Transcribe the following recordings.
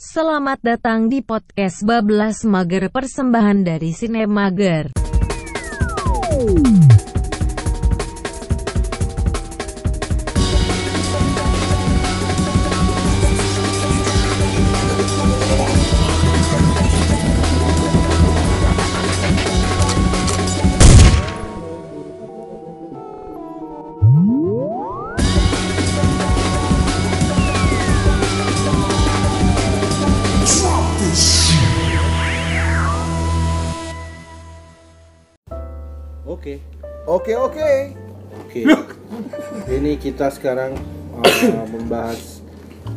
Selamat datang di podcast Bablas Mager persembahan dari Sine Mager. Oke. Oke oke. Oke. Ini kita sekarang uh, membahas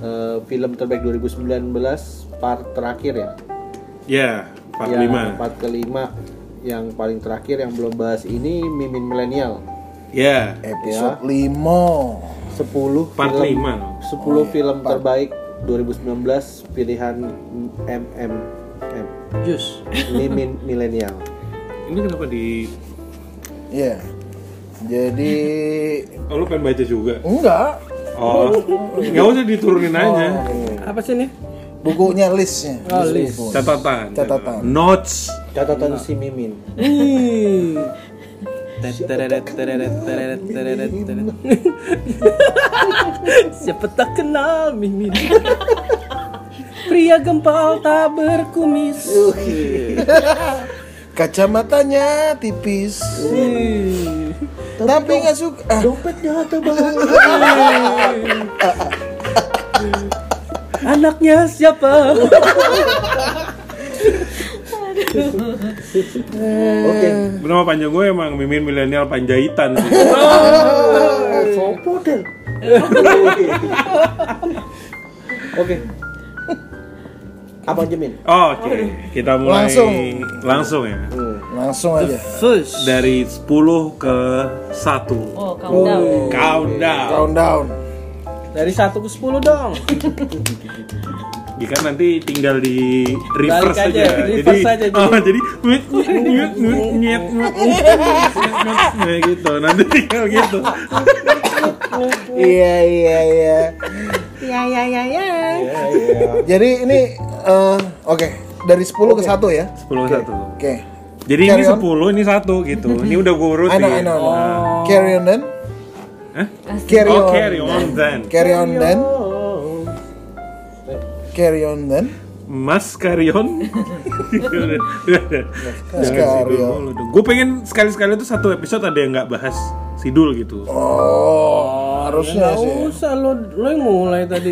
uh, film terbaik 2019 part terakhir ya. Ya, part Yang 5. Part kelima yang paling terakhir yang belum bahas ini Mimin Milenial. Ya, Episode 5 10 part film 10 5. film terbaik 2019 pilihan MM M. Jus. Mimin Milenial. Ini kenapa di Iya. Jadi Oh, lu pengen baca juga? enggak Oh, nggak usah diturunin aja. Apa sih nih? bukunya listnya. Oh, list. Catatan. Catatan. Notes. Catatan si Mimin. Hmm. Siapa tak kenal Mimin Pria gempal tak berkumis Kacamatanya tipis. Hmm. Tapi nggak suka. Ah, Dompetnya tebal. Anaknya siapa? Oke. Nama panjang gue emang Mimin Milenial Panjaitan sih. Sopo deh. Oke. Apa aja Min? Oh, Oke, kita mulai Langsung. langsung ya. Hmm. langsung aja. First Dari 10 ke 1. Oh, countdown. Countdown. Countdown. Dari 1 ke 10 dong Ya kan nanti tinggal di reverse Balik aja, aja. reverse jadi, aja, jadi- oh, jadi nyet nyet nyet nyet nyet nyet gitu. Nanti tinggal gitu. Iya iya iya. Ya ya ya ya Ya, ya. Jadi ini eh, oke dari 10 ke 1 ya. 10 ke 1. Oke. Jadi ini Carry on. 10, ini 1 gitu. Ini udah gue urutin. I know I know. Know. Carry on then. Hah? Carry Oh, on. carry on then. Carry on then. Carry on then. Mas Karyon. Mas Karyon. Gue pengen sekali-sekali tuh satu episode ada yang nggak bahas Sidul gitu. Oh, harusnya Nggak sih. usah lo, lo yang mulai tadi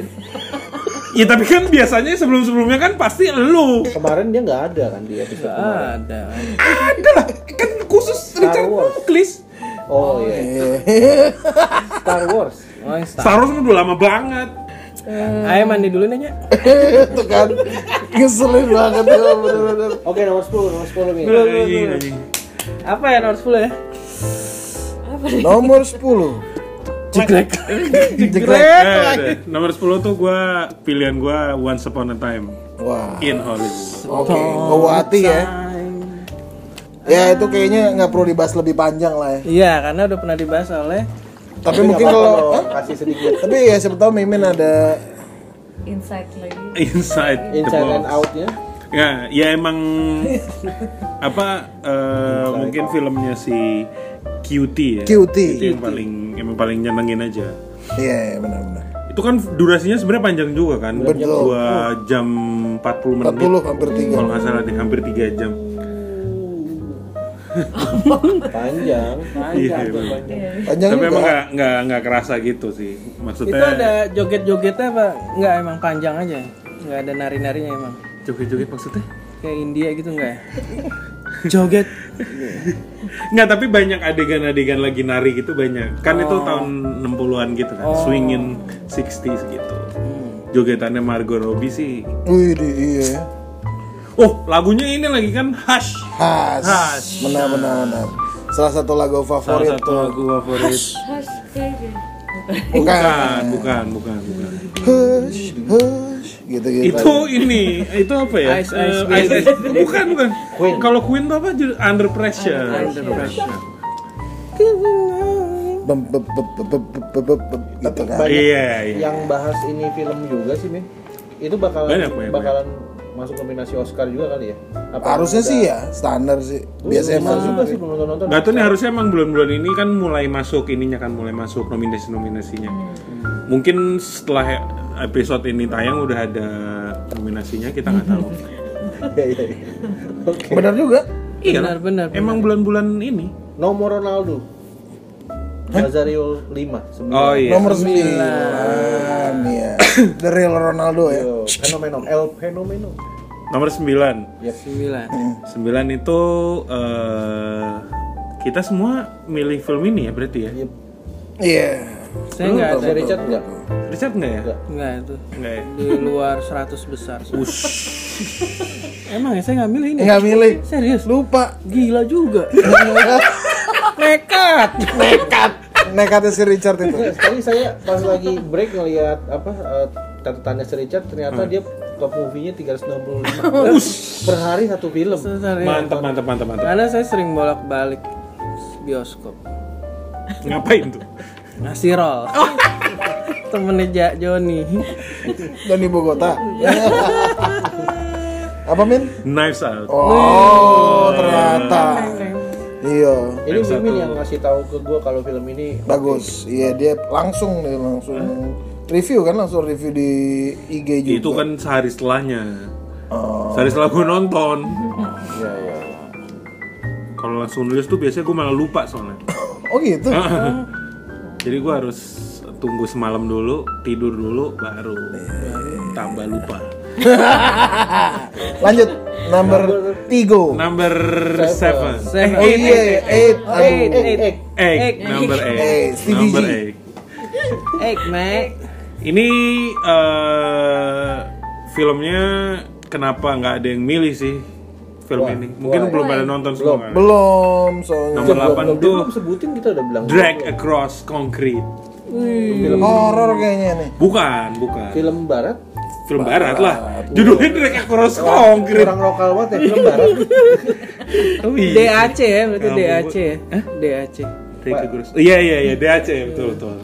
Ya tapi kan biasanya sebelum-sebelumnya kan pasti lu. Kemarin dia nggak ada kan di episode Gak kemarin. ada Ada lah, kan khusus Richard Wars. Muklis. Oh iya. Star Wars. Oh, yang start. Star Wars udah lama banget. Ayo mandi dulu nanya Itu kan ngeselin banget ya bener-bener. Oke nomor 10, nomor 10 Min. Anjing, anjing. Apa ya nomor 10 ya? Nomor 10. Jegrek Jegrek. Eh, nomor 10 tuh gua pilihan gua Once Upon a Time Wah. in Hollywood. Oke, bawa hati ya. Ya itu kayaknya nggak perlu dibahas lebih panjang lah ya. Iya karena udah pernah dibahas oleh Tapi mungkin kalau, kasih sedikit tapi ya siapa tahu Mimin ada Insight lagi. Inside, the inside and box. out-nya. Ya, ya emang apa eh, mungkin filmnya si QT ya. Cutie. Itu yang paling emang paling nyenengin aja. Iya, iya, benar-benar. Itu kan durasinya sebenarnya panjang juga kan. Betul. Dua jam 40 menit. 40 hampir 3. Kalau nggak salah deh, hampir 3 jam. Panjang. Iya, emang. Panjang Tapi emang nggak nggak nggak kerasa gitu sih. Itu Maksudnya ada joget-jogetnya apa? Enggak emang panjang aja Enggak ada nari-narinya emang joget-joget maksudnya? Kayak India gitu enggak ya? Joget Nggak, tapi banyak adegan-adegan lagi nari gitu banyak. Kan itu tahun 60-an gitu kan. Swingin 60s gitu. Jogetannya Margot Robbie sih. Wih, di- iya. Oh, lagunya ini lagi kan Hush. Has. Has. Benar, benar, benar. Salah satu lagu Salah favorit satu tuh. lagu favorit. Hush, baby. Bukan. Bukan, bukan, bukan, bukan. Hush, hush, gitu-gitu. Itu ini, itu apa ya? Ice, Ice Eh, Baby. Ice, Ice. Bukan, bukan. Kalau Queen tuh apa? Under Pressure. Under Pressure. Kan. Banyak Iya, iya. yang bahas ini film juga sih Min. itu bakalan Banyak, banyak, bakalan masuk nominasi Oscar juga kali ya? Apa Harusnya sih ya, standar sih. Biasanya Besar masuk. juga sih belum nonton. Gak tuh nih harusnya emang bulan-bulan ini kan mulai masuk ininya kan mulai masuk nominasi-nominasinya. Mungkin setelah episode ini tayang udah ada nominasinya kita nggak tahu. Iya iya. iya. Oke. Benar juga. Iya, Benar, benar, Emang bulan-bulan ini. Nomor Ronaldo. Nazario 5 Oh iya. Nomor 9 ya. The real Ronaldo ya. Fenomeno El Fenomeno. Nomor 9. Yep. Sembilan. 9 itu eh kita semua milih film ini ya berarti ya. Yep. Iya. Saya nggak ada. Richard enggak? Richard nggak ya? Nggak. Nggak itu. Nggak ya? Di luar 100 besar. Emang ya saya nggak milih ini. Enggak milih. Serius. Lupa. Gila juga. Nekat. Nekat. Nekatnya si Richard itu. Nggak, Sekali saya pas lagi break ngelihat apa eh, catatannya si Richard ternyata dia top movie-nya 365 per hari satu film. Ya. Mantap, mantap, mantap, mantap. Karena saya sering bolak-balik bioskop. Ngapain tuh? Ngasih roll. Temennya Ja- Joni. Dan ibu kota. Apa Min? Knives Out. Oh, ternyata. Iya. Ini Mimin yang ngasih tahu ke gue kalau film ini Bagus. Iya, dia langsung nih langsung review kan langsung review di IG juga. Itu kan sehari setelahnya. Sehari setelah gue nonton. Iya iya. Kalau langsung nulis tuh biasanya gue malah lupa soalnya. Oh gitu. Jadi gue harus tunggu semalam dulu, tidur dulu, baru tambah lupa. Lanjut number Tigo. Number seven. Seven. Oh iya, eight. Eight, eight, Eh, Egg, Egg. number eight. Number eight. Egg, Mac. Ini eh filmnya kenapa nggak ada yang milih sih film ini? Mungkin belum pada nonton semua kan? Belum soalnya. Nomor belum- 8 belum- tuh belum sebutin kita udah bilang Drag Across Concrete. Horor kayaknya nih. Bukan, bukan. film barat Film barat lah. Judulnya Drag Across Concrete. orang lokal banget ya film barat Oh, iya. DAC ya, berarti Kamu- DAC ya. DAC. Drag Across. Iya iya iya DAC betul betul.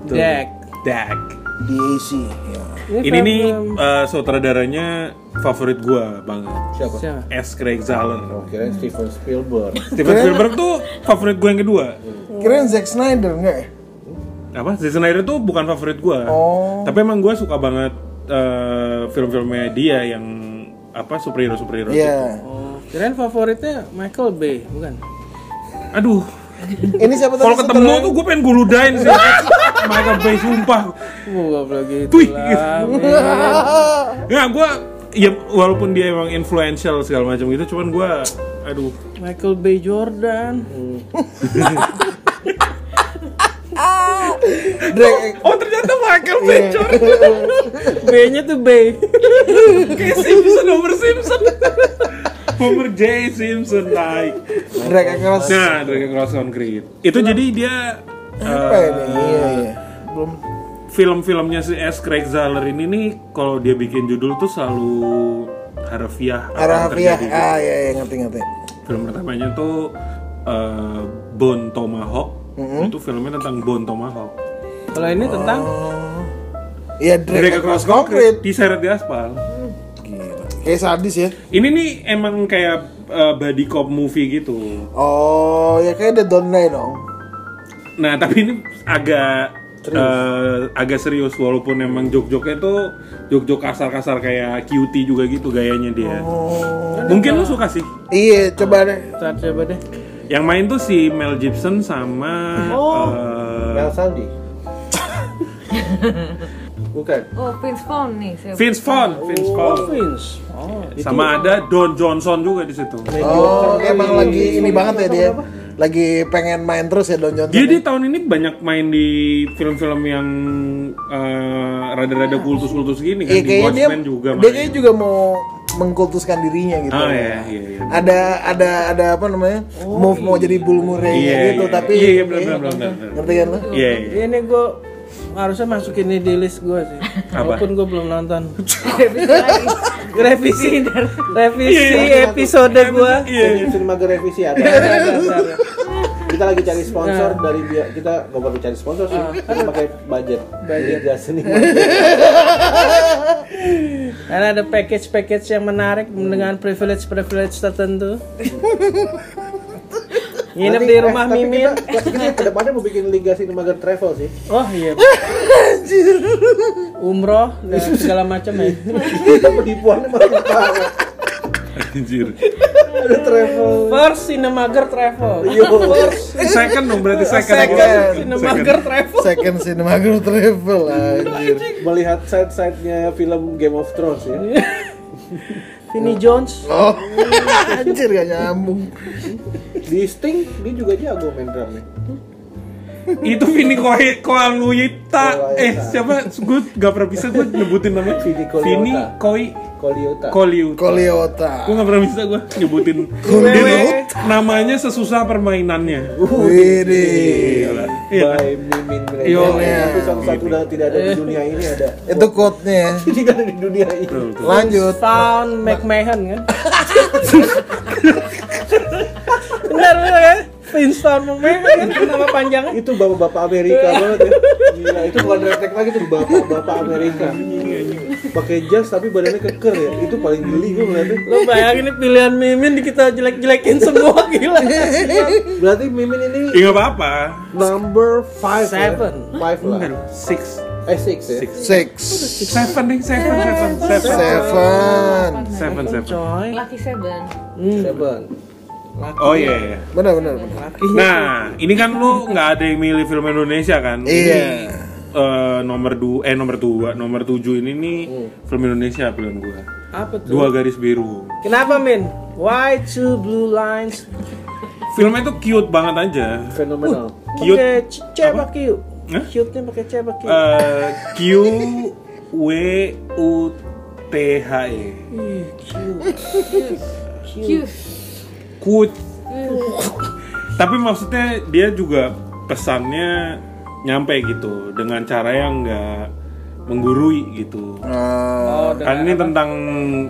Betul. Dag. Dag. DAC. Ya. Ini nih eh, sutradaranya favorit gua banget. siapa Siapa? S. Craig Zahler. oh kira Steven Spielberg Steven Spielberg tuh favorit gue yang kedua. Kirain Zack Snyder enggak ya? Apa? Zack Snyder tuh bukan favorit gua. Oh. Tapi emang gua suka banget eh, film-filmnya dia yang apa superhero superhero. Iya. Oh, kirain favoritnya Michael Bay, bukan? Aduh. Ini siapa? Kalau ketemu tuh gue pengen gue ludahin sih. Michael Bay sumpah. Goblok gitu. Nggak, gue ya walaupun dia emang influential segala macam gitu, cuman gue aduh Michael Bay Jordan. Drag Oh ternyata Michael Bay Jordan B-nya tuh Bay. Kayak Simpson Homer Simpson Homer J Simpson naik drag across Nah Dragon Cross Concrete Itu jadi dia apa eh, ini? Iya, iya. Belum Film-filmnya si S. Craig Zahler ini nih Kalau dia bikin judul tuh selalu Harafiah apa yang Arafiah. terjadi. Ah, iya, iya, ngerti ngerti. Film pertamanya tuh eh, Bone Tomahawk Itu filmnya tentang Bone Tomahawk Kalau ini tentang Oh. Iya, drag, Dragon across Cross Concrete. Diseret di aspal Gila. Kayak sadis ya. Ini nih emang kayak eh, body cop movie gitu Oh, ya kayak The Don't Die dong. Nah tapi ini agak eh, agak serius walaupun emang jok-joknya tuh jok-jok kasar-kasar kayak cutie juga gitu gayanya dia. Mungkin lu suka sih. Iya, coba deh. Coba deh. Yang main tuh si Mel Gibson sama eh, Mel Sandy bukan Oh, Vince Vaughn nih. Saya Vince Vaughn, Vince Vaughn. Vince. Oh, Sama ada Don Johnson juga di situ. Oh, emang lagi ini banget ya dia. Lagi pengen main terus ya Don Johnson. Dia di tahun ini banyak main di film-film yang eh, rada-rada kultus-kultus gini kan Iya, di kayaknya dia, Watchmen juga dia main. kayaknya juga mau mengkultuskan dirinya gitu. Oh iya iya iya. Ada ada ada apa namanya? move mau jadi bull Murray Iya, gitu iya. tapi Iya, iya, benar, benar, benar, benar. Ngerti kan lo? Iya iya. Ini gue harusnya masukin ini di list gue sih. Walaupun gue belum nonton. revisi, revisi episode gue. Iya. Cinema revisi ada Ada, ada, ada. kita lagi cari sponsor dari dia kita nggak perlu cari sponsor sih kita pakai budget Liga Seni Mager. Karena ada package-package yang menarik dengan privilege-privilege tertentu. Nginep di eh, rumah tapi Mimin. kita, tapi kita ke depannya mau bikin Liga Seni Mager Travel sih Oh iya. Umroh dan segala macam ya. kita penipuannya makin parah Anjir. ada travel First Cinemager Travel. Yo. Second dong berarti second. Second Cinemager Travel. Second Cinemager Travel anjir. melihat side-side-nya film Game of Thrones ya Vinnie Jones. Oh, anjir gak nyambung. Di Sting dia juga jago main drumnya Itu Vini Koi Koaluita. Eh siapa? Gue gak pernah bisa gue nyebutin namanya. Vini Koleota. Vini Koi Koliota Koliuta. Koliota. Gue gak pernah bisa gue nyebutin. Tuh namanya sesusah permainannya. Gila. Iya. by Mimin Yo, Milenial iya. tapi satu-satu udah tidak ada di dunia ini ada Itu quote-nya ya. tidak ada di dunia ini. Lanjut. Found McMahon kan? kan? Vince Found McMahon kan nama panjangnya. itu bapak-bapak Amerika banget ya Gila, itu bukan refleks lagi tuh bapak-bapak Amerika pakai jas tapi badannya keker ya itu paling geli gue ngeliatnya Lo bayangin nih pilihan Mimin di kita jelek-jelekin semua gila. berarti Mimin ini Ya gak apa-apa. number five Seven. ya? five lah. Six. eh six ya Six. Six. Seven deh, seven, seven, seven. Seven. Seven, seven. Coy. Lucky Seven. Seven Oh iya, iya. Benar benar benar. Nah, ini kan lu nggak ada yang milih film Indonesia kan? Iya. Ini, eh, nomor dua, eh nomor dua, nomor tujuh ini nih film Indonesia pilihan gua. Apa tuh? Dua garis biru. Kenapa Min? Why two blue lines? Filmnya tuh cute banget aja. fenomenal Cute. Pakai C C apa Q? Hah? Cute-nya pakai C apa Q? Eh, Q W U T H E. Cute. Cute. Cute. Tapi maksudnya dia juga pesannya nyampe gitu dengan cara yang nggak menggurui gitu. Ah, Oh, Kan ini tentang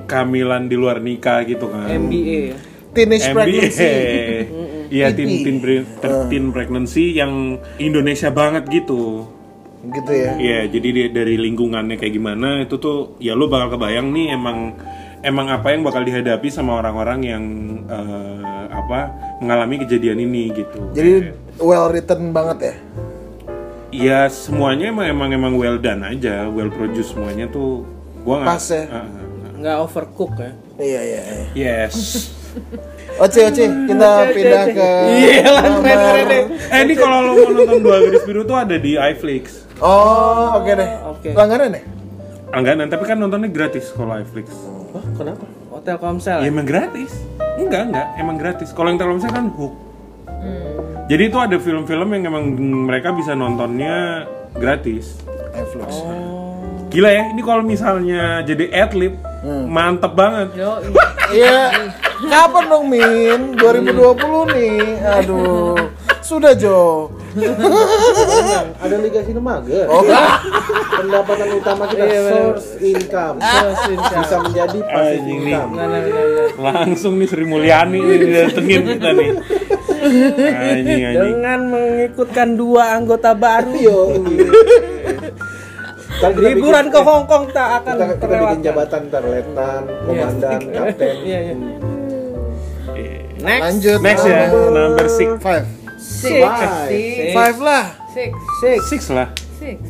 kehamilan di luar nikah gitu kan. MBA ya. teenage MBA. pregnancy. Iya, teen, teen, pre- ter- teen pregnancy yang Indonesia banget gitu. Gitu ya. Iya, jadi dia dari lingkungannya kayak gimana itu tuh ya lu bakal kebayang nih emang emang apa yang bakal dihadapi sama orang-orang yang eh, apa mengalami kejadian ini gitu. Jadi well written banget ya. Iya semuanya emang emang emang well done aja, well produced semuanya tuh gua nggak. Pas ya? Ah. Nggak overcook ya. Iya iya. iya. Yes. Oce Oce, kita pindah ke Iya keren, keren nomor. deh. eh ini kalau lo mau nonton dua garis biru tuh ada di iFlix. Oh, oke deh. Oke. Langganan ya? Angganan, tapi kan nontonnya gratis kalau iFlix. Wah, kenapa Hotel Komsel. Ya emang gratis. Enggak, enggak, emang gratis. Kalau yang Telkomsel kan hook. Jadi itu ada film-film yang emang mereka bisa nontonnya gratis. Netflix. Gila ya, ini kalau misalnya jadi adlib, mantep banget. Yo, Iya. Kapan dong Min? 2020 nih. Aduh. Sudah Jo. Ada Liga Sinemager Oh. pendapatan utama kita Iya, source income Source income. bisa menjadi passive income. Langsung nih Sri Mulyani nih datengin kita nih. Anjing, anjing. Dengan mengikutkan dua anggota baru, yo Ntar kita bikin- liburan ke Hong Kong tak akan kita, kita bikin jabatan ntar letnan komandan kapten Iya, iya. Next. Lanjut. Next ya, Nomor number six. Five. Six. Five. Five lah. Six. Six, Six lah. Six.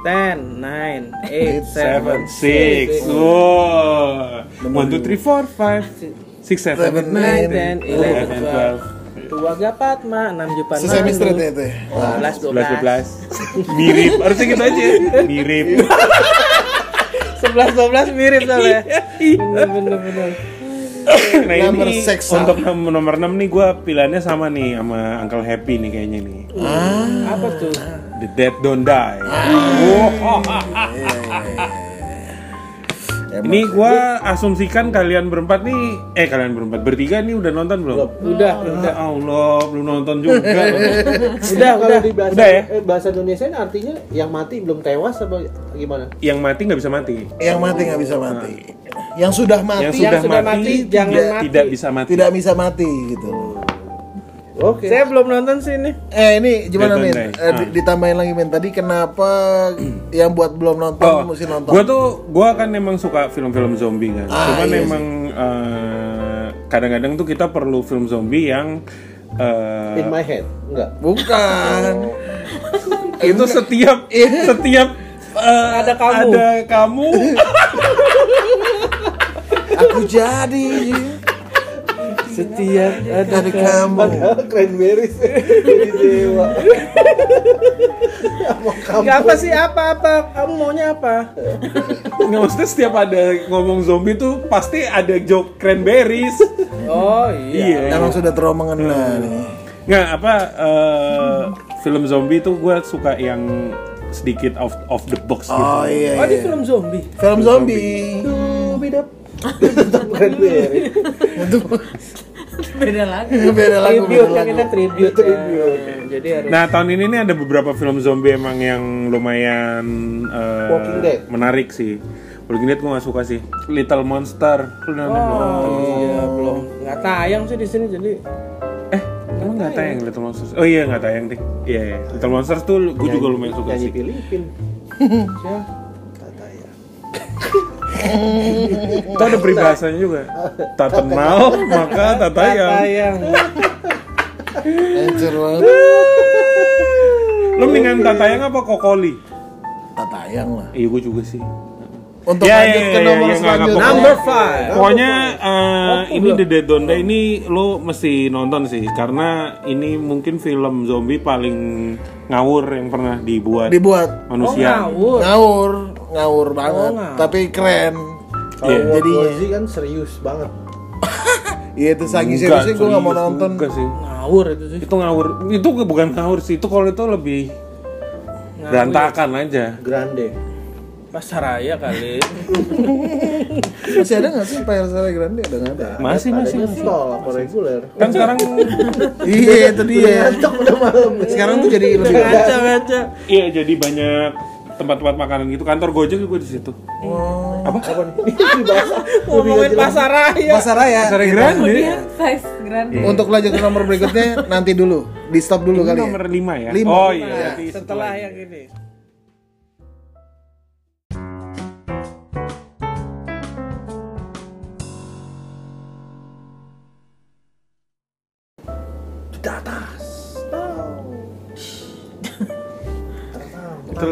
ten, nine, eight, Seven, seven, six. Wow. One, two, three, four, five, six, seven, Seven, nine, nine, ten, eleven, twelve. twelve. Dua gapat ma, enam jupan Street ya itu ya. Sebelas, dua belas. belas. Mirip, harusnya gitu aja. Mirip. Sebelas, dua belas mirip soalnya. Bener, bener, bener. Nah Number ini six, untuk nom- nomor 6 nih gue pilihannya sama nih sama Uncle Happy nih kayaknya nih. Apa tuh? The Dead Don't Die. Ini gue asumsikan kalian berempat nih, eh kalian berempat bertiga nih udah nonton belum? Udah, Ya Allah, belum nonton juga. udah, kalau udah. di bahasa Udah ya? eh, bahasa Indonesia ini artinya yang mati belum tewas apa gimana Yang mati nggak bisa mati. Yang mati nggak bisa mati. Yang sudah mati Yang Yang sudah, sudah mati, mati, jangan tidak, mati. tidak bisa mati. tidak bisa mati gitu. Oke. Saya belum nonton sih ini. Eh ini gimana Min? Eh, di- Ah. ditambahin lagi Min. Tadi kenapa yang buat belum nonton Oh, mesti nonton? Gua tuh gua kan emang suka film-film zombie kan. Ah, Cuman iya emang eh, kadang-kadang tuh kita perlu film zombie yang eh, In my head. Enggak. Bukan. itu setiap setiap eh, Ada kamu. ada kamu Aku jadi Setiap ada dari kamu. Padahal cranberries jadi dewa. Sama kamu. Gak apa sih apa apa? Kamu maunya apa? nggak maksudnya setiap ada ngomong zombie tuh pasti ada joke cranberries Oh iya. Emang sudah terlalu mengena nih. nggak apa eh, film zombie tuh gue suka yang sedikit off off the box gitu Oh iya. Oh di iya. film zombie. Film zombie. Tuh, beda. Tetap cranberry. Beda lagi. Beda lagu. Tribute kan lagu. kita tribute. Tribute. ya. Jadi harus. Nah tahun ini nih ada beberapa film zombie emang yang lumayan eh, Walking Dead. menarik sih. Walking Dead gue gak suka sih. Little Monster, lu udah nonton belum? Oh iya belum. Nggak tayang sih di sini jadi. Eh, emang nggak tayang Little Monsters? Oh iya nggak tayang deh. Iya, iya. Little Monsters tuh gue juga lumayan suka Nyanyi sih. Filipin. Siapa? Tata ya. Itu ada peribahasanya juga. Tak kenal maka tak tayang. Tayang. Hancur banget. Lu mendingan tak tayang apa kokoli? Tak tayang lah. Iya gue juga sih. Untuk Ya, lanjut ya, ke ya, nomor ya, selanjutnya. Number five. Pokoknya eh, ini The Dead Don't Die ini lo mesti nonton sih karena ini mungkin film zombie paling ngawur yang pernah dibuat dibuat Oh manusia. ngawur. ngawur, ngawur banget. ngawur. Tapi keren. Kalau Iya. War Z kan serius banget. Iya itu saking seriusnya gue gak mau nonton. juga sih. Ngawur itu sih. Itu ngawur. Itu bukan ngawur sih. Itu kalau itu lebih berantakan aja. Grande. Pasar raya kali. Masih ada gak sih State Grande? Ada nggak ada? Masih masih. Adanya stall apa reguler. Kan sekarang iya itu dia. Udah malam. Sekarang tuh jadi lebih Ngaca ngaca. iya jadi banyak tempat-tempat makanan gitu. Kantor Gojek juga di situ. Apa nih? Ini bahasa Ngomongin pasar raya. Pasar Raya. Pasar Kita- Grande. Size grande. Untuk lanjut ke nomor berikutnya nanti dulu. Di stop dulu Ini kali nomor ya. 5 ya? Lima. Oh iya. Nah, berarti setelah yang ini.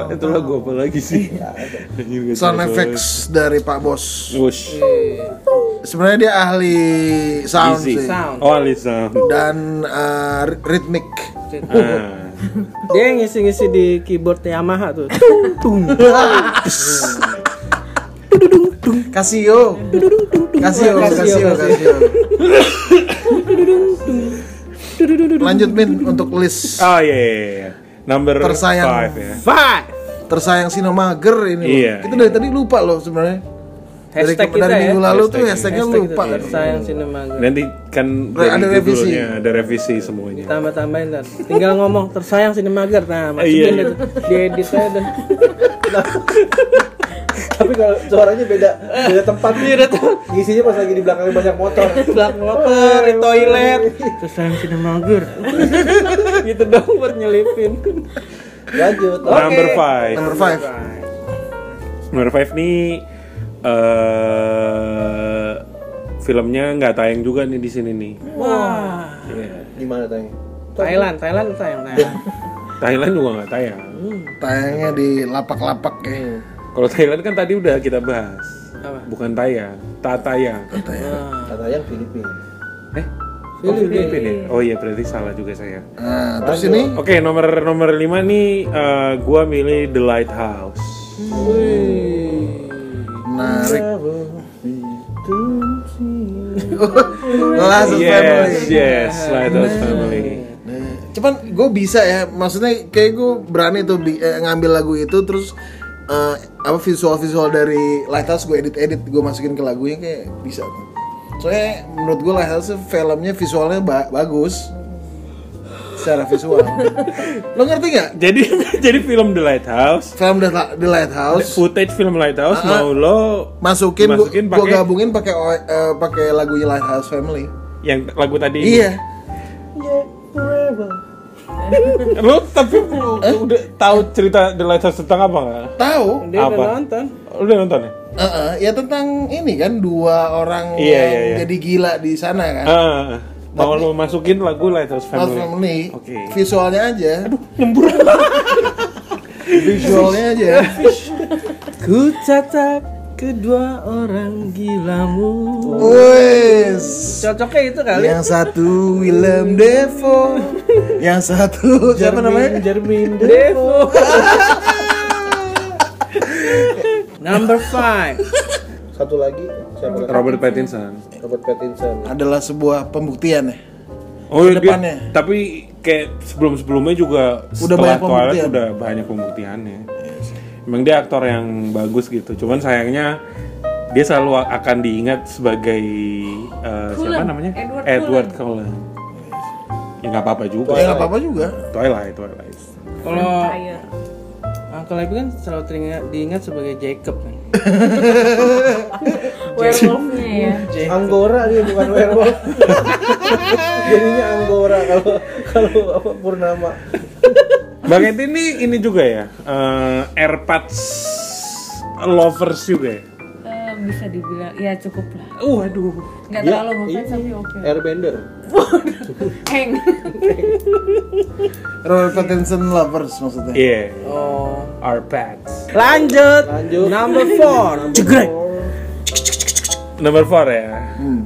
Itulah, itulah gue apa lagi sih? Gak Sound tahu effects dari Pak Bos. Wush. Sebenarnya dia ahli sound Easy. sih. Sound. Oh, Alisa. Dan uh, ri- ritmik. Ah. Dia yang ngisi-ngisi di keyboard Yamaha tuh. Casio. Casio, Casio, Casio, Casio. Lanjut Min untuk list Oh iya, iya, iya. Number Tersayang. five ya. Five. Tersayang Sinemager ini loh. Iya. Kita dari tadi lupa loh sebenarnya. Dari, Hashtag kita dari ya. minggu lalu tuh Hashtag. hashtagnya Hashtag lupa. itu, Sayang Cinema Nanti kan Ada dari revisi. judulnya ada revisi semuanya. Tambah-tambahin dan tinggal ngomong tersayang Cinemager. Nah, masukin Iya. itu. Diedit aja dan Tapi kalau suaranya beda beda tempat. Beda tempat. Ngisinya pas lagi di belakang banyak motor. belak motor, di toilet. Tersayang Cinemager. gitu dong buat nyelipin. Lanjut. Number five. Number five. Number five nih eh filmnya nggak tayang juga nih di sini nih. Wah. Gimana tanya? Thailand, Thailand sayang Thailand. Thailand juga nggak tayang. Tayangnya di lapak-lapak ya. Kalau Thailand kan tadi udah kita bahas. Apa? Bukan tayang, tak tayang. Kata yang Filipina. Eh, oh, Filipina ya? Oh iya berarti salah juga saya. Nah, terus ini Oke nomor nomor lima nih eh, gua milih The Lighthouse. menarik. Last Yes, Family. yes, Lighthouse Family. Nah, Cuman gue bisa ya, maksudnya kayak gue berani tuh bi- eh, ngambil lagu itu terus eh, apa visual-visual dari Lighthouse gue edit-edit gue masukin ke lagunya kayak bisa tuh. Soalnya menurut gue Lighthouse filmnya visualnya ba- bagus secara visual. Lo ngerti nggak? Jadi jadi film The Lighthouse, Film The, The Lighthouse footage film Lighthouse Ah. mau lo masukin, Masukin gue pakai- gabungin pakai eh, pakai lagunya Lighthouse Family. yang lagu tadi ini. Iya. Lu tapi lu udah tahu cerita The Lighthouse tentang apa nggak? Tahu? Dia udah Apa? nonton. Lu udah nonton ya? Eh, eh, ya tentang ini kan dua orang Iya, yang iya, iya. jadi gila di sana kan. Ah, mau lu masukin lagu Lighthouse Family. Family. Oke. Visualnya aja. Aduh, nyembur. Visualnya aja. Ku tatap kedua orang gilamu. Wes. Cocoknya itu kali. Yang satu Willem Dafoe, yang satu siapa namanya? Jermin Devo. Number five. Satu lagi siapa lagi? Robert Pattinson. Robert Pattinson. Adalah sebuah pembuktian ya. Oh iya, dia, tapi kayak sebelum-sebelumnya juga Udah setelah banyak Twilight pembuktian. udah banyak pembuktiannya. Emang dia aktor yang bagus gitu. Cuman sayangnya dia selalu akan diingat sebagai eh, siapa namanya? Edward Cullen. Ya nggak apa-apa juga. Ya nggak apa-apa juga. Twilight, Twilight. Kalau. Uncle Abby kan selalu teringat, diingat sebagai Jacob kan. Werewolf-nya ya. Anggora dia bukan werewolf. Jadinya Anggora kalau kalau apa Purnama. Bang Edi ini ini juga ya, eh, AirPods lovers juga ya. Eh, bisa dibilang ya cukup lah. Uh, aduh. Nggak Dia terlalu ngefans tapi oke. Airbender. Heng. Robert Pattinson lovers maksudnya. Iya, Oh. AirPods. Lanjut. Lanjut. Number four. Jegrek. Number 4 ya.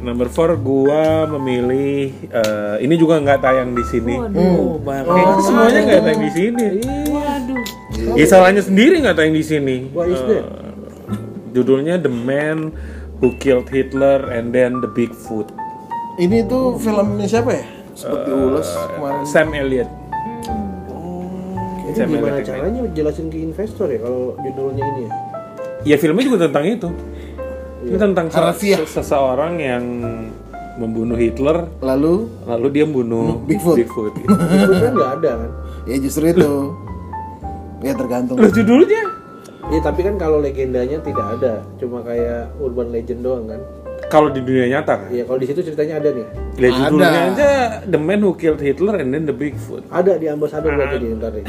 Number 4 gua memilih eh, ini juga nggak tayang di sini. Oh, banyak Kayaknya semuanya nggak tayang di sini. Waduh. Ya salahnya sendiri nggak tayang di sini. What is Eh, judulnya The Man Who Killed Hitler and Then the Bigfoot. Ini tuh filmnya siapa ya? Seperti ulas kemarin. Sam Elliott. Ini Sam gimana Elliott yang caranya jelasin ke investor ya kalau judulnya ini ya? Ya filmnya juga tentang itu. Ini tentang se- se- seseorang yang membunuh Hitler, Lalu lalu dia membunuh Bigfoot. Bigfoot. Kan nggak ada kan? ya justru itu. Ya tergantung. Loh judulnya? Iya tapi kan kalau legendanya tidak ada, cuma kayak urban legend doang kan? Kalau di dunia nyata kan? Iya kalau di situ ceritanya ada nih. Ya judulnya Ada. aja The Man Who Killed Hitler and Then the Bigfoot. Ada di ambasador berarti di ntar nih.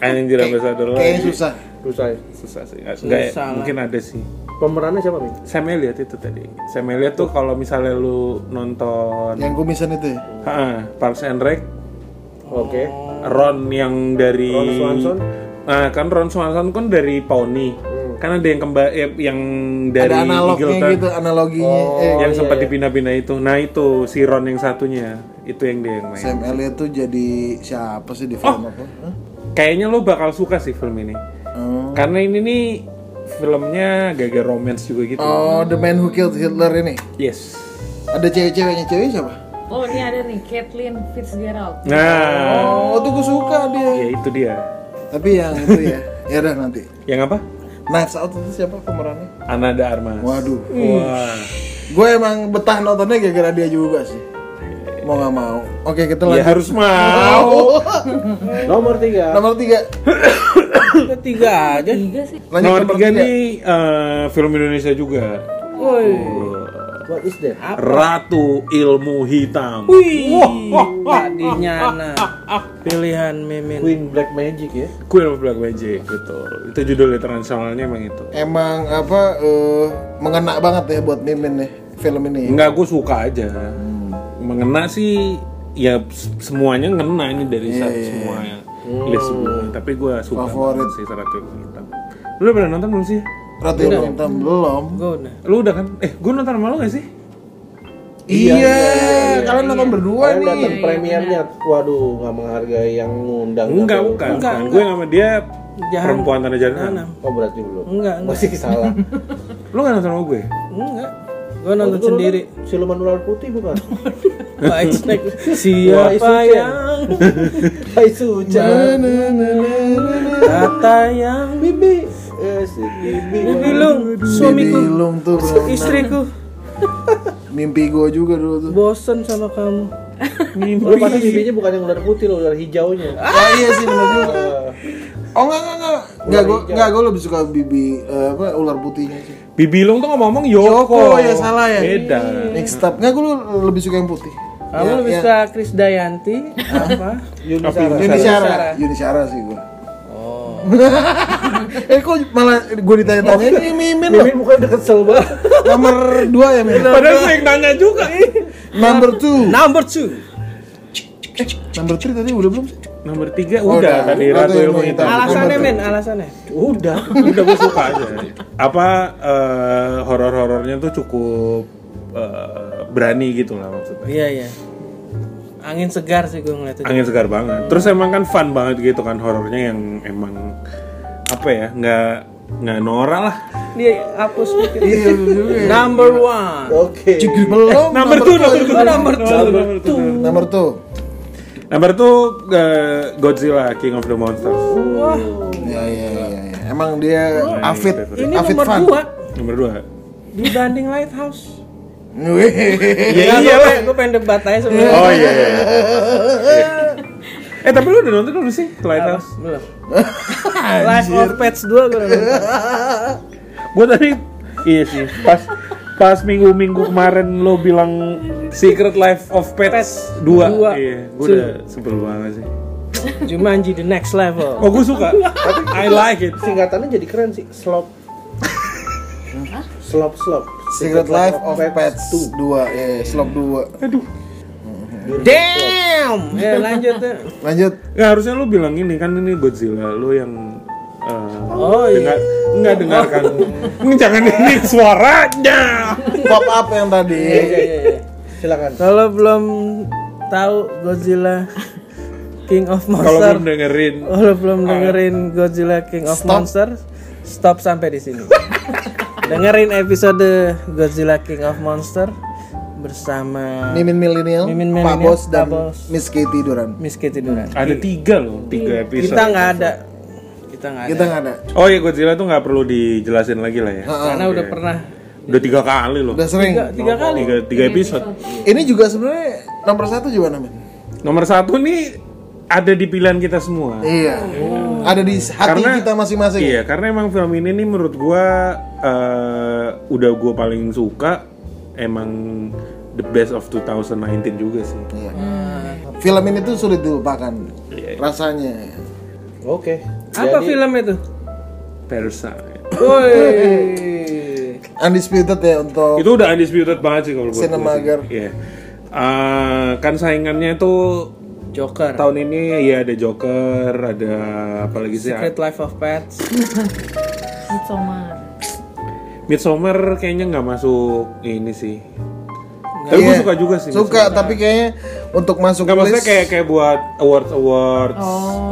Anjir ambassador Kayaknya lagi. susah. Susah ya. Susah sih. Enggak ya, Susah lah. mungkin ada sih. Pemerannya siapa nih? Sam Elliott itu tadi. Sam Elliott tuh kalau misalnya lu nonton Yang kumisan itu ya. ha, Parks and Rec, Oke. Ron yang dari Ron Swanson? Nah, kan Ron Swanson kan dari Pawnee. Kan ada yang kemba eh, yang dari Ada analognya Eagleton. gitu, analoginya. Oh, eh, yang iya, sempat iya. dipindah-pindah itu. Nah, itu si Ron yang satunya. Itu yang dia yang main. Sam Elliott tuh jadi siapa sih di film apa? Hah? Kayaknya lo bakal suka sih film ini. Karena ini nih filmnya gagah romance juga gitu. Oh, The Man Who Killed Hitler ini. Yes. Ada cewek-ceweknya, cewek siapa? Oh ini ada nih Kathleen Fitzgerald. Nah, Oh, tuh gue suka dia. ya itu dia. Tapi yang itu ya, ya udah nanti. Yang apa? Knives Out itu siapa pemerannya? Ananda Armas. Waduh. Wah. Gue emang betah nontonnya gara-gara dia juga sih. Mau nggak mau. Oke kita Ya lanjut. harus mau. Nomor tiga. Nomor tiga. Ketiga aja. Tiga sih. Lanjut Nomor tiga nih eh, film Indonesia juga. Woi. What is that? Ratu Ilmu Hitam. Wih. Gak dinyana. Pilihan mimin. Queen Black Magic ya. Queen of Black Magic betul. Itu judul internasionalnya emang itu. Emang apa eh, mengena banget ya buat mimin nih film ini. Enggak, gue suka aja. Mengena sih ya semuanya ngena ini dari sa- semua list gue. Tapi gue suka Favorit. sih Ratu Ilmu Hitam. Lu udah pernah nonton belum sih? Ratu Ilmu Hitam belum. Gue udah. Lu udah kan? Eh, gue nonton sama lu gak sih? Iya, kalian nonton berdua Kalian nih. datang premiernya, waduh nggak menghargai yang ngundang. Enggak, bukan. Enggak, enggak. Gue sama dia Jangan- perempuan tanda jalan. Nanam. Oh berarti belum. Enggak, enggak. Masih salah. Lu gak nonton sama gue? Enggak. Gue nonton Waktu sendiri. kan Siluman ular putih bukan? Snack. Wah, Siapa yang Hai Suca. kata yang Bibi. Eh, si Bibi. Bilung suamiku tuh istriku Mimpi gue juga dulu tuh. bosen sama kamu Lu pasti bibinya bukan yang ular putih loh, ular hijaunya. Ah iya sih bener juga. Oh enggak enggak enggak. Enggak gue enggak gue lebih suka bibi eh, apa ular putihnya sih. Bibilung tuh ngomong Yoko. Yoko, ya salah ya. Beda. Next step enggak gue lebih suka yang putih. Kamu Ya, lebih ya. suka Chris Dayanti apa? Yuni Apa Sarah. Yuni Yuni Sarah. Syara, Yuni Syara sih gue. Oh. eh kok malah gue ditanya-tanya ini Mimin loh. Mimin bukan deket kesel banget. Nomor 2 ya Mimin. Padahal gue yang nanya juga. Number 2. Number two. Number 3 tadi udah belum? Nomor tiga Oh, udah udah. tadi Ratu Ratu Ilmu Hitam. Alasannya Number men, two. alasannya. Udah, udah gue suka aja. Apa eh, horor-horornya tuh cukup eh, berani gitu lah maksudnya. Iya iya. Angin segar sih gue ngeliatnya. Angin segar banget. Terus emang kan fun banget gitu kan horornya yang emang apa ya nggak nggak norak lah. Dia hapus dikit. Iya juga. Number one. Oke. Jigri belum. Nomor tuh, nomor tuh, Oh, number two. nomor tuh. Nomor 2. Nomor tuh eh, Godzilla King of the Monsters. Wah, Ya ya ya ya. Emang dia Afid, ini Afid nomor fan. dua Nomor dua. dibanding Lighthouse. Ya Iya, iya gue pengen debat aja sebenarnya. Oh iya. iya. Eh tapi lu udah nonton belum sih Lighthouse? Belum. Life of Pets 2 gue udah nonton. Gue tadi iya sih pas pas minggu-minggu kemarin lo bilang Secret Life of Pets 2 Dua. iya gue udah sebel banget sih Jumanji the next level. oh gue suka I like it Singkatannya jadi keren sih. Slop. Slop slop. Secret Life of Pets 2 ya, ya, Slop 2. Damn. Ya lanjut ya. Lanjut. Nggak, harusnya lo bilang ini kan ini Godzilla lo yang eh, Oh iya. dengar nggak dengarkan ini jangan ini suaranya Pop up yang tadi. Iya iya iya. Silakan. Kalau belum tahu Godzilla King of kalau Monster, belum dengerin kalau belum dengerin Godzilla King of Stop. Monster, stop sampai di sini. dengerin episode Godzilla King of Monster bersama Mimin Millennial, Mimin Pak Millennial, Bos dan Pak Bos. Miss Katie Duran. Miss Kitty Duran. ada tiga loh tiga episode Kita nggak ada. Kita nggak ada. Kita nggak ada. oh iya Godzilla tuh nggak perlu dijelasin lagi lah ya Karena udah pernah udah tiga kali loh Udah sering. tiga, tiga kali. tiga tiga episode Ini juga sebenarnya nomor satu juga namanya. nomor satu nih ada di pilihan kita semua Iya. Ada di hati Karena- kita masing-masing. Iya, karena emang film ini nih menurut gua eh, udah gua paling suka emang the best of 2019 juga sih. Iya. Film ini tuh sulit dilupakan. Iya. Rasanya. Oke. Apa Jadi- film itu? Parasite. Woi. Undisputed ya untuk Itu udah undisputed banget sih kalau buat Cinemager. Iya. Eh, kan saingannya tuh Joker. tahun ini ya ada Joker, ada apa lagi sih? Secret Life of Pets. Midsommar. Midsommar kayaknya nggak masuk ini sih. Tapi Iya. gue suka juga sih. Suka, tapi kayaknya untuk masuk Nggak maksudnya kayak kayak buat awards awards Oh.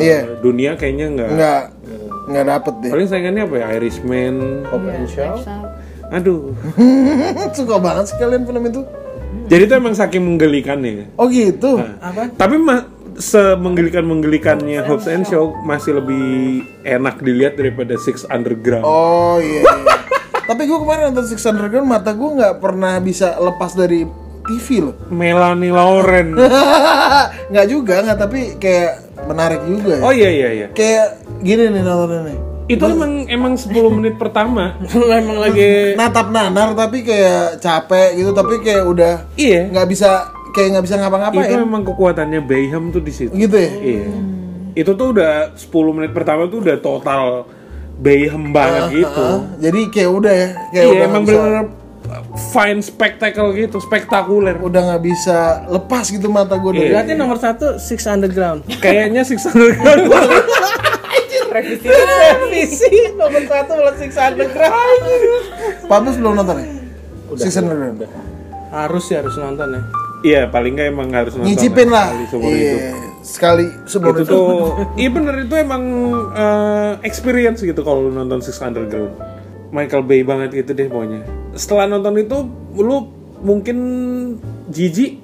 Iya. dunia kayaknya nggak. nggak nggak dapet deh. Paling saingannya apa ya Irishman. Knives Out. Aduh. Suka banget sih kalian film itu. Jadi itu emang saking menggelikannya. Oh gitu. Apa? Tapi ma- semenggelikan menggelikannya Hobbs and Shaw masih lebih enak dilihat daripada Six Underground. Oh iya. iya. Tapi gue kemarin nonton Six Underground mata gue nggak pernah bisa lepas dari TV loh. Melanie Lauren. nggak juga nggak tapi kayak menarik juga. Ya. oh iya iya iya. Kayak gini nih nontonnya nih. Itu emang emang 10 menit pertama. Emang lagi Natap nanar tapi kayak capek gitu tapi kayak udah Iya. nggak bisa kayak nggak bisa ngapa-ngapain. Itu emang kekuatannya Bayham tuh di situ. Gitu ya. Iya. Itu tuh udah 10 menit pertama tuh udah total Bayhem banget gitu. Ah, jadi kayak udah ya kayak Iya, udah emang bener-bener fine spectacle gitu, spektakuler. udah nggak bisa lepas gitu mata gue dari berarti nomor satu Six Underground. Kayaknya Six Underground Revisi. Revisi nomor satu malah Six Underground. Pablos belum nonton ya? Season Underground. Harus ya harus nonton ya. Iya, paling nggak emang harus nonton Nyicipin lah. Iya. Sekali seumur Itu tuh, iya bener itu emang eh, experience gitu kalau lu nonton Six Underground. Michael Bay banget gitu deh pokoknya. Setelah nonton itu, lu mungkin jijik,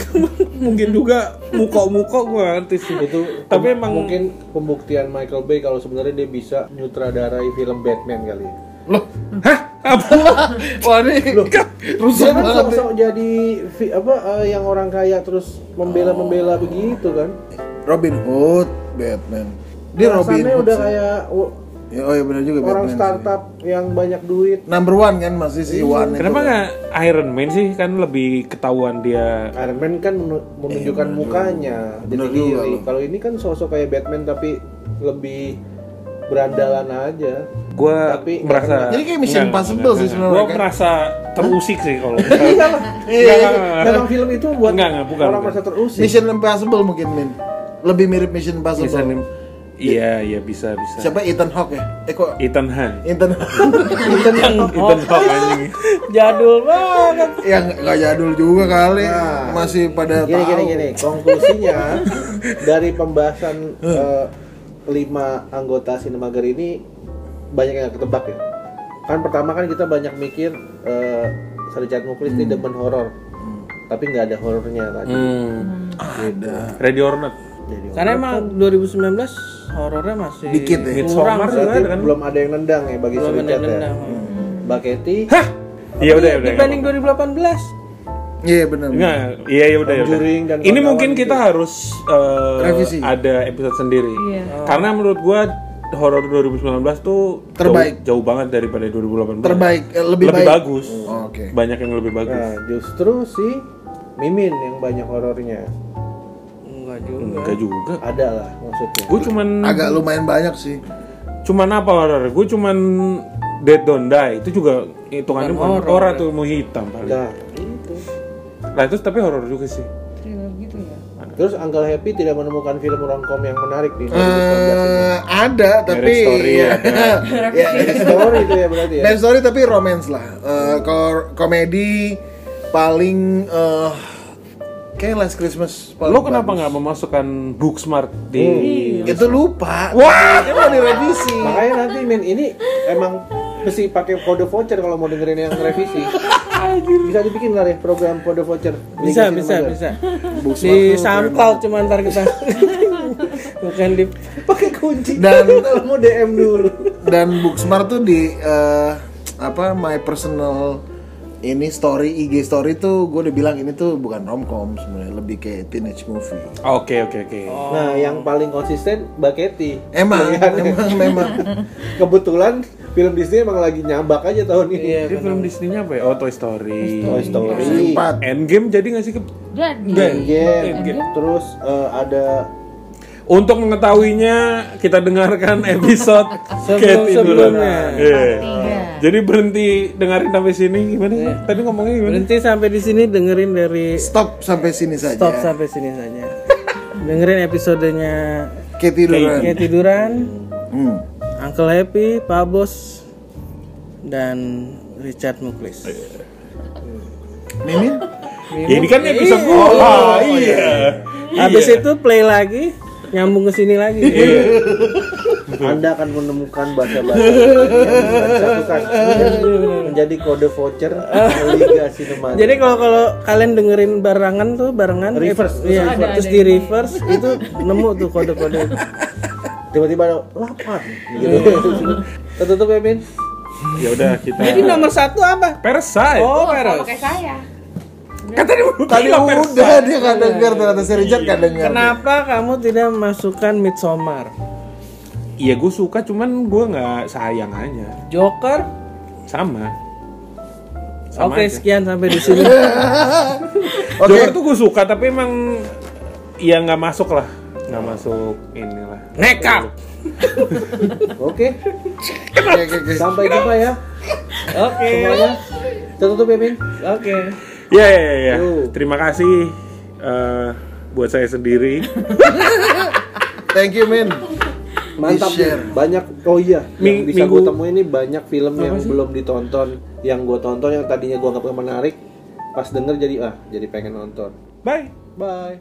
mungkin juga muka-muka gue ngerti sih. Itu Tapi emang mungkin pembuktian Michael Bay kalau sebenarnya dia bisa nyutradarai film Batman kali ya. Loh, Hah? Apa? wah ini rusak Dia kan sok-sok jadi apa eh, yang orang kaya terus membela-membela begitu kan. Robin Hood, Batman. Dia Robin Hood. udah sih. kayak w- Ya, oh iya benar juga orang Batman sih. startup yang banyak duit Number one kan masih si One itu. Kenapa nggak Iron Man sih kan lebih ketahuan dia Iron Man kan menu- menunjukkan mukanya Bener jadi juga kalau ini kan sosok kayak Batman tapi lebih berandalan aja gue Tapi merasa Jadi kayak Mission Impossible sih sebenarnya, gue kan? merasa terusik sih kalau Iyalah. Nggak, nggak, nggak. memang film itu buat Enggak, enggak, bukan, orang bukan. merasa terusik Mission Impossible mungkin Min. Lebih mirip Mission Impossible. Bisa- iya iya bisa bisa Siapa Ethan Hawke ya? Eh kok Ethan Hunt Ethan Ethan Hawke anjing Jadul banget. yang nggak jadul juga kali. Nah. Masih pada gini tahu. gini gini konklusinya dari pembahasan eh, lima anggota Sinemager ini banyak yang ketebak ya kan pertama kan kita banyak mikir eh Sir Richard Muklis ini demen horor tapi nggak ada horornya tadi hmm. Ada. Ready or Not jadi Karena emang 2019 horornya masih Dikit ya? kurang sih. kan belum ada yang nendang ya bagi Belum ada yang ya nendang. Mbak Ketty iya udah udah Dibanding 2018. Iya benar. Enggak, iya ya udah ya udah. Dan Ini mungkin gitu. kita harus eh, Revisi. ada episode sendiri. Iya. Karena menurut gua horor 2019 tuh Terbaik. jauh, jauh banget daripada 2018. Terbaik, eh, lebih, lebih baik. bagus. Oh, Oke. Banyak yang lebih bagus. nah justru si Mimin yang banyak horornya Enggak juga. Enggak juga. ada lah maksudnya Gue cuman Agak lumayan banyak sih. cuman apa horor? Gue cuman Dead Don't Die itu juga hitungannya Bukan horor ya. tuh mau hitam paling. nah itu Nah itu tapi horor juga sih. Thriller gitu ya. Terus Uncle Happy tidak menemukan film romcom yang menarik di 2019 ini. Eh ada tapi Story ya, ya, Story itu ya berarti ya. Marriage story tapi romance lah. Eh, Kalau komedi paling eh kayak Last Christmas. Lo kenapa nggak memasukkan Booksmart di Itu lupa. Wah, itu mau direvisi. Makanya nanti men ini emang mesti pakai kode voucher kalau mau dengerin yang revisi. bisa dibikin lah deh program kode voucher. Bisa, Liga bisa, bisa. Booksmart Di SoundCloud cuma ntar kita. Bukan di Pakai kunci. Dan- kalau mau DM dulu. Dan Booksmart tuh di eh, apa my personal ini story IG story tuh gue udah bilang ini tuh bukan romcom sebenarnya lebih kayak teenage movie. Oke oke oke. Nah, yang paling konsisten Mbak Ketty. Emang, Pilihannya. emang, memang. Kebetulan film Disney emang lagi nyabak aja tahun ini. Iya, Dia film Disney-nya apa ya? Oh Toy Story. Toy Story. Empat. Endgame jadi nggak sih ke Jadi. Game. Endgame. Terus eh, ada Untuk mengetahuinya kita dengarkan episode Sebelum- sebelumnya. Iya. Tiga. Jadi berhenti dengerin sampai sini gimana? sih? Tadi ngomongnya gimana? berhenti sampai di sini dengerin dari Stop sampai sini saja. stop sampai sini saja. dengerin episodenya Kayak tiduran. kayak tiduran, Hmm. Uncle Happy, Pak Bos, dan Richard Muklis. Mimin? Ya, ini kan episode gua. Ah, iya. Habis itu play lagi, nyambung ke sini lagi. Anda akan menemukan bahasa-bahasa yang disatukan menjadi kode voucher Liga Cinema. Jadi kalau kalau kalian dengerin barengan tuh barengan eh, Reverse. iya, Ada- terus ada di reverse itu nemu tuh kode-kode. tiba-tiba ada lapan gitu. Tertutup ya, Min? Ya udah kita. Jadi nomor satu apa? Parasite. Oh, Kalau Peres. kayak saya. kan tadi udah Tadi udah dia nggak denger ternyata si Richard nggak denger. Kenapa kamu tidak masukkan Midsommar? Iya gue suka cuman gue nggak sayang aja. Joker? Sama. Sama Oke, aja. sekian sampai di sini. Oke. Joker tuh gue suka tapi emang ya nggak masuk lah nggak masuk inilah Nekap. Oke, Oke, oke, oke. sampai jumpa ya Oke. semuanya. Tertutup ya, Min? Oke. ya ya ya, ya. Yo. terima kasih eh, buat saya sendiri Thank you, Min. Mantap Di-share. nih, banyak oh iya, yang bisa gue temuin ini banyak film yang belum ditonton, yang gue tonton yang tadinya gue nggak menarik, pas denger jadi ah jadi pengen nonton. bye Bye.